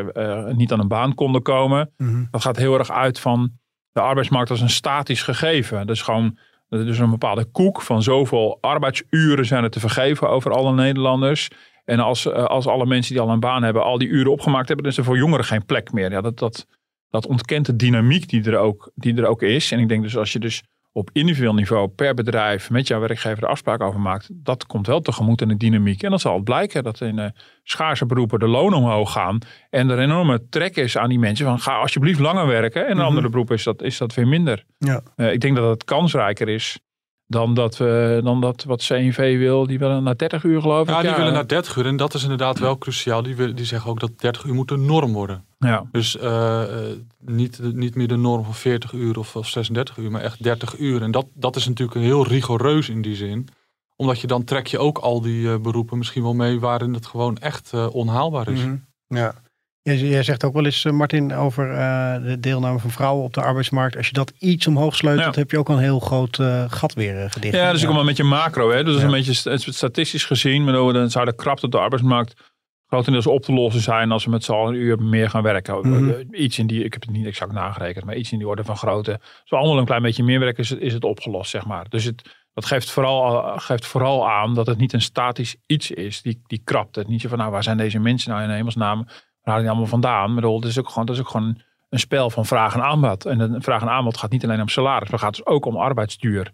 niet aan een baan konden komen. Mhm. Dat gaat heel erg uit van de arbeidsmarkt als een statisch gegeven. Dus gewoon er is een bepaalde koek van zoveel arbeidsuren zijn er te vergeven over alle Nederlanders. En als, eh, als alle mensen die al een baan hebben, al die uren opgemaakt hebben, dan is er voor jongeren geen plek meer. Ja, dat, dat, dat ontkent de dynamiek die er, ook, die er ook is. En ik denk dus als je dus op individueel niveau per bedrijf met jouw werkgever de afspraak over maakt, dat komt wel tegemoet in de dynamiek. En dan zal het blijken dat in eh, schaarse beroepen de lonen omhoog gaan. En er een enorme trek is aan die mensen van ga alsjeblieft langer werken. En in andere beroepen is dat, is dat weer minder. Ja. Eh, ik denk dat het kansrijker is dan dat, we, dan dat wat CNV wil. Die willen naar 30 uur geloof ik. Ja, die willen naar 30 uur. En dat is inderdaad wel cruciaal. Die, willen- die zeggen ook dat 30 uur moet de norm worden. Ja. Dus eh, eh, niet, niet meer de norm van 40 uur of, of 36 uur, maar echt 30 uur. En dat, dat is natuurlijk heel rigoureus in die zin. Omdat je dan trek je ook al die eh, beroepen misschien wel mee waarin het gewoon echt eh, onhaalbaar is. Mhm. Ja. Jij, zegt ook wel eens, Martin, over eh, de deelname van vrouwen op de arbeidsmarkt. Als je dat iets omhoog sleutelt, Ja. heb je ook al een heel groot eh, gat weer gedicht. Ja, dus ook wel met je macro. Hè? Dus Ja. een beetje st- statistisch gezien. maar Dan zou de krapte op de arbeidsmarkt grotendeels op te lossen zijn als we met z'n allen een uur meer gaan werken. Mhm. Iets in die, ik heb het niet exact nagerekend, maar iets in die orde van grootte. Als we allemaal een klein beetje meer werken, is het, is het opgelost, zeg maar. Dus het, dat geeft vooral, eh, geeft vooral aan dat het niet een statisch iets is, die, die krapte. Niet zo van, nou, waar zijn deze mensen nou in hemelsnaam? Waar halen die allemaal vandaan? Ik bedoel, het is ook gewoon, dat is ook gewoon een spel van vraag en aanbod. En een vraag en aanbod gaat niet alleen om salaris, maar gaat dus ook om arbeidsduur.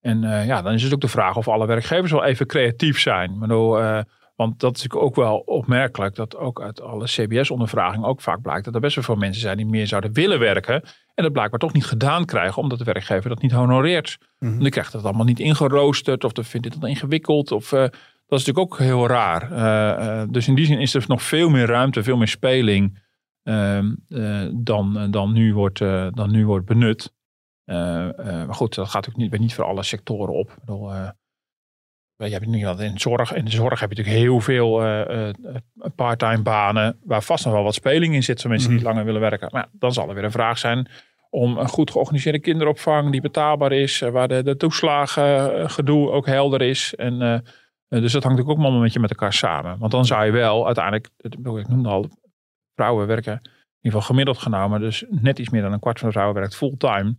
En eh, ja, dan is het ook de vraag of alle werkgevers wel even creatief zijn. Ik bedoel, eh, want dat is natuurlijk ook wel opmerkelijk dat ook uit alle CBS-ondervragingen ook vaak blijkt dat er best wel veel mensen zijn die meer zouden willen werken. En dat blijkbaar toch niet gedaan krijgen, omdat de werkgever dat niet honoreert. En dan krijgt dat allemaal niet ingeroosterd of dan vindt het dan ingewikkeld. Of, eh, dat is natuurlijk ook heel raar. Eh, eh, dus in die zin is er nog veel meer ruimte, veel meer speling ehm, eh, dan, dan, nu wordt, dan nu wordt benut. Maar goed, dat gaat ook niet, weer niet voor alle sectoren op. Ik bedoel, je hebt wel in zorg. In de zorg heb je natuurlijk heel veel eh, eh, parttime banen. Waar vast nog wel wat speling in zit. Voor mensen die niet langer willen werken. Maar ja, dan zal er weer een vraag zijn. Om een goed georganiseerde kinderopvang. Die betaalbaar is. eh, Waar de, de toeslagengedoe ook helder is. En, eh, eh, dus dat hangt natuurlijk ook allemaal een beetje met elkaar samen. Want dan zou je wel uiteindelijk. Ik noemde al. Vrouwen werken. In ieder geval gemiddeld genomen. Dus net iets meer dan een kwart van de vrouwen werkt fulltime.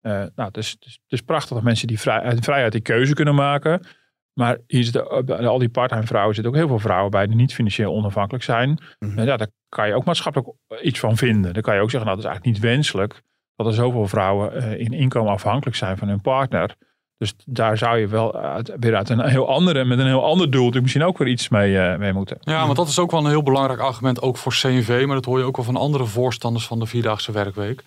Eh nou, het is, het, is, het is prachtig dat mensen die vrij, vrijheid die keuze kunnen maken. Maar hier zitten, bij al die parttime vrouwen zitten ook heel veel vrouwen bij die niet financieel onafhankelijk zijn. Mhm. En ja, daar kan je ook maatschappelijk iets van vinden. Dan kan je ook zeggen, nou, dat is eigenlijk niet wenselijk dat er zoveel vrouwen eh, in inkomen afhankelijk zijn van hun partner. Dus daar zou je wel uit, weer uit een heel andere, met een heel ander doel, natuurlijk misschien ook weer iets mee, eh, mee moeten. Ja, want dat is ook wel een heel belangrijk argument, ook voor CNV. Maar dat hoor je ook wel van andere voorstanders van de vierdaagse werkweek.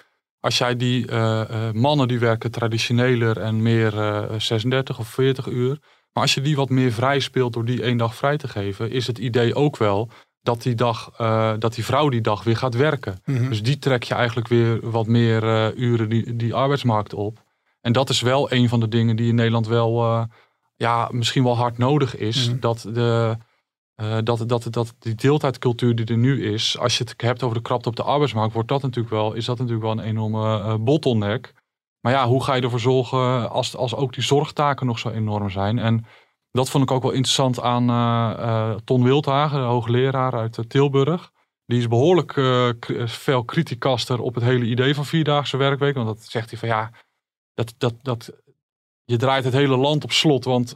Als jij die eh, eh, mannen die werken traditioneler en meer eh, 36 of 40 uur. Maar als je die wat meer vrij speelt door die één dag vrij te geven, is het idee ook wel dat die, dag, eh, dat die vrouw die dag weer gaat werken. Mhm. Dus die trek je eigenlijk weer wat meer eh, uren die, die arbeidsmarkt op. En dat is wel een van de dingen die in Nederland wel eh, ja, misschien wel hard nodig is. Mhm. Dat de dat, dat, dat die deeltijdcultuur die er nu is, als je het hebt over de krapte op de arbeidsmarkt, wordt dat natuurlijk wel, is dat natuurlijk wel een enorme bottleneck. Maar ja, hoe ga je ervoor zorgen als, als ook die zorgtaken nog zo enorm zijn? En dat vond ik ook wel interessant aan eh, eh, Ton Wildhagen, de hoogleraar uit eh, Tilburg. Die is behoorlijk eh, veel kritiekaster op het hele idee van vierdaagse werkweek. Want dat zegt hij van ja, dat, dat, dat, je draait het hele land op slot. Want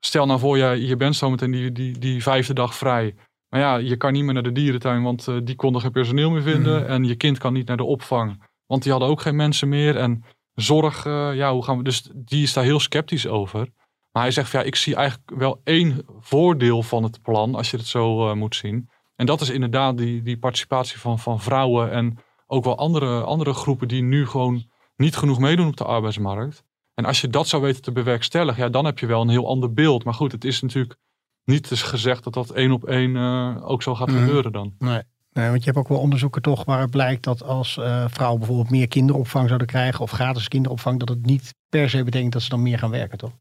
stel nou voor, je, je bent zometeen die, die, die vijfde dag vrij. Maar ja, je kan niet meer naar de dierentuin, want die konden geen personeel meer vinden. En je kind kan niet naar de opvang, want die hadden ook geen mensen meer. En zorg, eh, ja, hoe gaan we... Dus die is daar heel sceptisch over. Maar hij zegt van ja, ik zie eigenlijk wel één voordeel van het plan, als je het zo eh, moet zien. En dat is inderdaad die, die participatie van, van vrouwen en ook wel andere, andere groepen die nu gewoon niet genoeg meedoen op de arbeidsmarkt. En als je dat zou weten te bewerkstelligen, ja, dan heb je wel een heel ander beeld. Maar goed, het is natuurlijk niet eens gezegd dat dat één op één eh, ook zo gaat Mhm. gebeuren dan. Nee. Nee, want je hebt ook wel onderzoeken toch waaruit blijkt dat als eh, vrouwen bijvoorbeeld meer kinderopvang zouden krijgen of gratis kinderopvang, dat het niet per se betekent dat ze dan meer gaan werken, toch?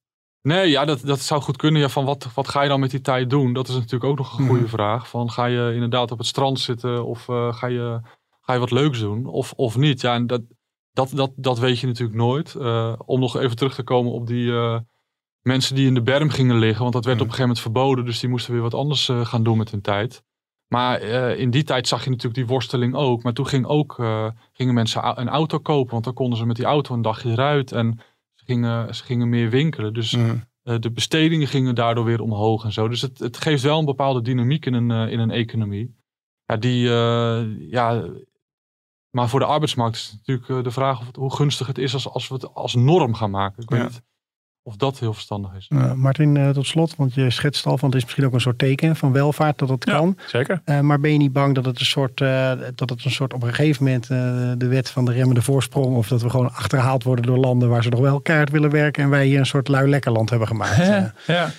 Nee, ja, dat, dat zou goed kunnen. Ja, van wat, wat ga je dan met die tijd doen? Dat is natuurlijk ook nog een goede Mhm. vraag. Van, ga je inderdaad op het strand zitten of eh, ga, je, ga je wat leuks doen of, of niet? Ja, en dat, dat, dat, dat weet je natuurlijk nooit. Eh, om nog even terug te komen op die mensen die in de berm gingen liggen. Want dat werd op een gegeven moment verboden. Dus die moesten weer wat anders gaan doen met hun tijd. Maar eh, in die tijd zag je natuurlijk die worsteling ook. Maar toen ging ook, eh, gingen mensen een auto kopen. Want dan konden ze met die auto een dagje eruit. En ze gingen, ze gingen meer winkelen. Dus Mhm. eh, de bestedingen gingen daardoor weer omhoog en zo. Dus het, het geeft wel een bepaalde dynamiek in een, in een economie. Ja, die, ja, maar voor de arbeidsmarkt is het natuurlijk de vraag of het, hoe gunstig het is als, als we het als norm gaan maken. Ik weet Ja. niet of dat heel verstandig is. Eh, Martin, eh, tot slot, want je schetst al van het is misschien ook een soort teken van welvaart dat het Ja. kan. Zeker. Eh, maar ben je niet bang dat het een soort, eh, dat het een soort op een gegeven moment eh, de wet van de remmende voorsprong of dat we gewoon achterhaald worden door landen waar ze nog wel keihard willen werken en wij hier een soort lui lekker land hebben gemaakt? Ja.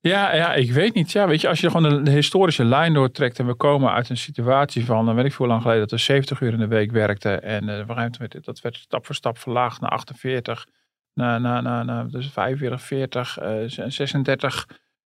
Ja, ja, ik weet niet. Ja, weet je, als je gewoon de, de historische lijn doortrekt en we komen uit een situatie van, dan weet ik veel hoe lang geleden, dat we 70 uur in de week werkten en eh, dat werd stap voor stap verlaagd naar 48, naar, naar, naar, naar dus 45, 40, eh, 36.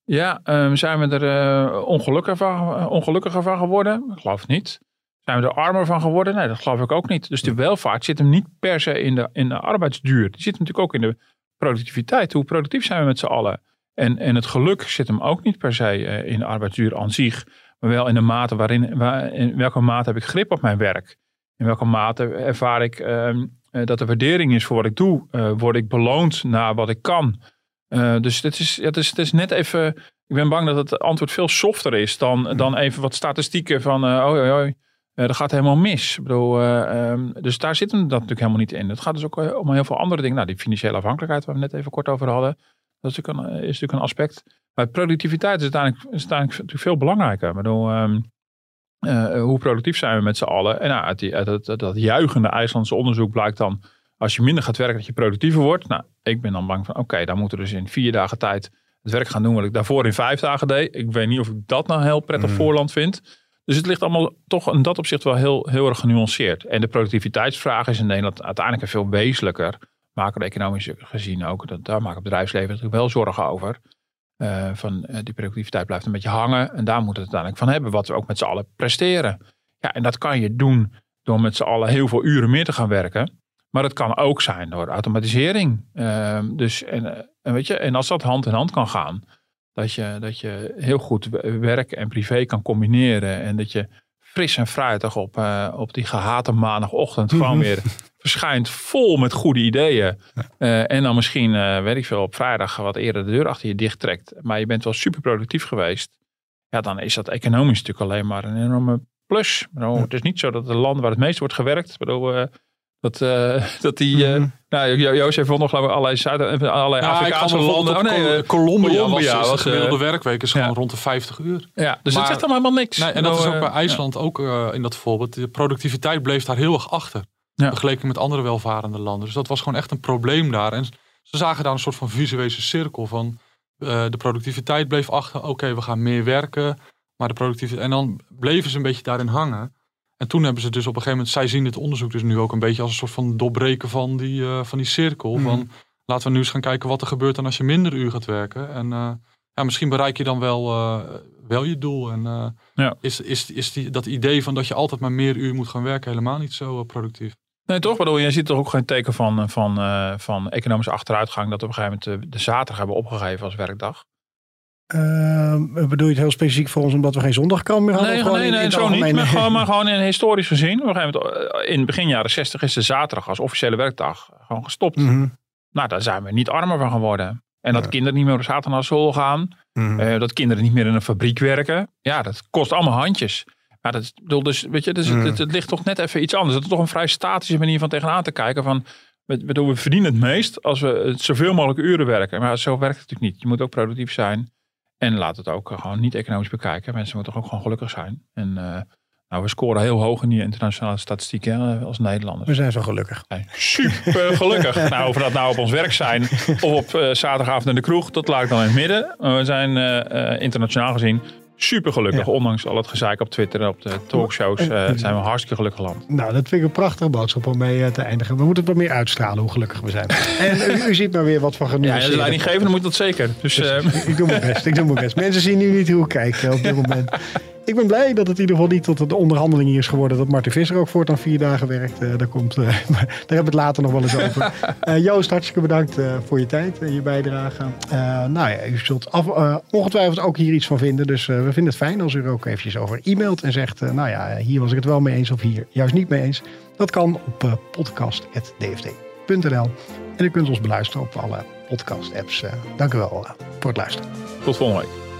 Ja, ehm, zijn we er eh, ongelukkiger, van, ongelukkiger van geworden? Ik geloof het niet. Zijn we er armer van geworden? Nee, dat geloof ik ook niet. Dus de welvaart zit hem niet per se in de, in de arbeidsduur. Die zit natuurlijk ook in de productiviteit. Hoe productief zijn we met z'n allen? En, en het geluk zit hem ook niet per se eh, in de arbeidsduur aan zich. Maar wel in de mate waarin, waar, in welke mate heb ik grip op mijn werk? In welke mate ervaar ik ehm, eh, dat er waardering is voor wat ik doe? Eh, word ik beloond naar wat ik kan? Eh, dus het is, het, is, het is net even. Ik ben bang dat het antwoord veel softer is dan, dan even wat statistieken van. eh oh, oh, oh, eh, dat gaat helemaal mis. Ik bedoel, eh, ehm, dus daar zit hem dat natuurlijk helemaal niet in. Het gaat dus ook eh, om heel veel andere dingen. Nou, die financiële afhankelijkheid waar we net even kort over hadden. Dat is natuurlijk een, is natuurlijk een aspect. Maar productiviteit is uiteindelijk, is uiteindelijk natuurlijk veel belangrijker. Ik bedoel, ehm, eh, hoe productief zijn we met z'n allen? En nou, uit, die, uit dat, dat juichende IJslandse onderzoek blijkt dan... als je minder gaat werken, dat je productiever wordt. Nou, ik ben dan bang van, oké, dan moeten we dus in vier dagen tijd... het werk gaan doen wat ik daarvoor in vijf dagen deed. Ik weet niet of ik dat nou heel prettig voorland vind... Dus het ligt allemaal toch in dat opzicht wel heel, heel erg genuanceerd. En de productiviteitsvraag is in Nederland uiteindelijk een veel wezenlijker, macro-economisch gezien ook. Dat, daar maakt het bedrijfsleven natuurlijk wel zorgen over. Eh, van eh, die productiviteit blijft een beetje hangen. En daar moeten we het uiteindelijk van hebben, wat we ook met z'n allen presteren. Ja, en dat kan je doen door met z'n allen heel veel uren meer te gaan werken. Maar het kan ook zijn door automatisering. Ehm, dus, en, eh, en, weet je, en als dat hand in hand kan gaan, dat je, dat je heel goed werk en privé kan combineren. En dat je fris en fruitig op, eh, op die gehate maandagochtend gewoon weer verschijnt vol met goede ideeën. Eh, en dan misschien, eh, weet ik veel, op vrijdag wat eerder de deur achter je dicht trekt. Maar je bent wel super productief geweest. Ja, dan is dat economisch natuurlijk alleen maar een enorme plus. Het is niet zo dat de landen waar het meest wordt gewerkt, bedoel, dat, eh, dat die, eh, nou, Jo- Joost heeft nog geloof ik allerlei, Zuid allerlei Ja, Afrikaanse landen. Oh, op nee, Col- eh, Colombia, Colombia was, was, de gemiddelde werkweek is gewoon ja. rond de 50 uur. ja, dus Maar- het zegt dan helemaal niks. Nee, en dat is Nou, ook bij IJsland ook in dat voorbeeld. De productiviteit bleef daar heel erg achter. Ja. Vergeleken met andere welvarende landen. Dus dat was gewoon echt een probleem daar. En ze zagen daar een soort van visuele cirkel van. eh, de productiviteit bleef achter. Oké, we gaan meer werken. Maar de productiviteit. En dan bleven ze een beetje daarin hangen. En toen hebben ze dus op een gegeven moment. Zij zien dit onderzoek dus nu ook een beetje als een soort van doorbreken van die, eh, van die cirkel. Mhm. Van laten we nu eens gaan kijken wat er gebeurt dan als je minder uur gaat werken. En eh, ja, misschien bereik je dan wel, eh, wel je doel. En Ja. is, is, is die, dat idee van dat je altijd maar meer uur moet gaan werken helemaal niet zo productief. Nee, toch? Bedoel, je ziet toch ook geen teken van, van, van economische achteruitgang dat we op een gegeven moment de zaterdag hebben opgegeven als werkdag. Ehm, bedoel je het heel specifiek voor ons omdat we geen zondagkrant meer hadden? Nee, nee, in- nee, in het zo niet. Maar gewoon, maar gewoon in historisch gezien. Op een gegeven moment, eh, in begin jaren 60 is de zaterdag als officiële werkdag gewoon gestopt. Mhm, Nou, daar zijn we niet armer van geworden. En dat kinderen niet meer op zaterdag naar school gaan. mhm. eh, dat kinderen niet meer in een fabriek werken. Ja, dat kost allemaal handjes. Maar dat bedoel, dus, weet je, dus, Mm. het, het ligt toch net even iets anders. Het is toch een vrij statische manier van tegenaan te kijken. Van, we, bedoel, we verdienen het meest als we het zoveel mogelijk uren werken. Maar zo werkt het natuurlijk niet. Je moet ook productief zijn. En laat het ook gewoon niet economisch bekijken. Mensen moeten ook gewoon gelukkig zijn. En eh, nou, we scoren heel hoog in die internationale statistieken hè, als Nederlanders. We zijn zo gelukkig. Nee, super gelukkig. nou, of we dat nou op ons werk zijn of op eh, zaterdagavond in de kroeg, dat laat ik dan in het midden. Maar we zijn eh, eh, internationaal gezien super gelukkig. Ja. Ondanks al het gezeik op Twitter en op de talkshows eh, zijn we een hartstikke gelukkig land. Nou, dat vind ik een prachtige boodschap om mee eh, te eindigen. We moeten het wat meer uitstralen hoe gelukkig we zijn. en u, u ziet maar weer wat van Ja, als genuanceerde... leidinggevende moet dat zeker. Dus eh, ik doe mijn best, ik doe mijn best. Mensen zien nu niet hoe ik kijk eh, op dit moment. Ik ben blij dat het in ieder geval niet tot de onderhandeling is geworden dat Martin Visser ook voortaan vier dagen werkt. Eh, daar, komt, eh, daar hebben we het later nog wel eens over. Eh, Joost, hartstikke bedankt voor je tijd en je bijdrage. Nou ja, u zult af, ongetwijfeld ook hier iets van vinden. Dus we vinden het fijn als u er ook eventjes over e-mailt en zegt, nou ja, hier was ik het wel mee eens of hier juist niet mee eens. Dat kan op podcast.dfd.nl. En u kunt ons beluisteren op alle podcast apps. Eh, dank u wel voor het luisteren. tot volgende week.